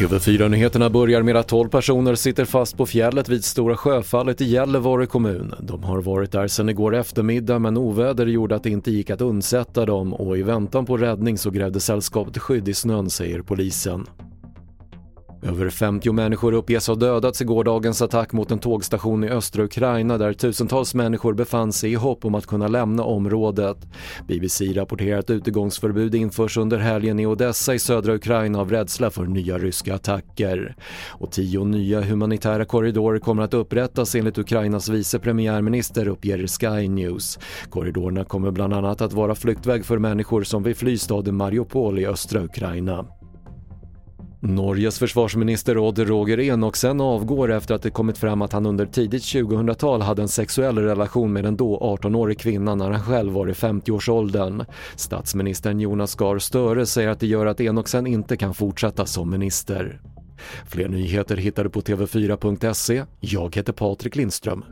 TV4-nyheterna börjar med att 12 personer sitter fast på fjället vid Stora Sjöfallet i Gällivare kommun. De har varit där sedan igår eftermiddag men oväder gjorde att det inte gick att undsätta dem och i väntan på räddning så grävde sällskapet skydd i snön säger polisen. Över 50 människor uppges ha dödats i gårdagens attack mot en tågstation i östra Ukraina där tusentals människor befann sig i hopp om att kunna lämna området. BBC rapporterar att utegångsförbud införs under helgen i Odessa i södra Ukraina av rädsla för nya ryska attacker. Och tio nya humanitära korridorer kommer att upprättas enligt Ukrainas vice premiärminister uppger Sky News. Korridorerna kommer bland annat att vara flyktväg för människor som vill fly staden Mariupol i östra Ukraina. Norges försvarsminister Odd Roger Enoksen avgår efter att det kommit fram att han under tidigt 2000-tal hade en sexuell relation med en då 18-årig kvinna när han själv var i 50-årsåldern. Statsministern Jonas Gahr Støre säger att det gör att Enoksen inte kan fortsätta som minister. Fler nyheter hittar du på tv4.se. Jag heter Patrik Lindström.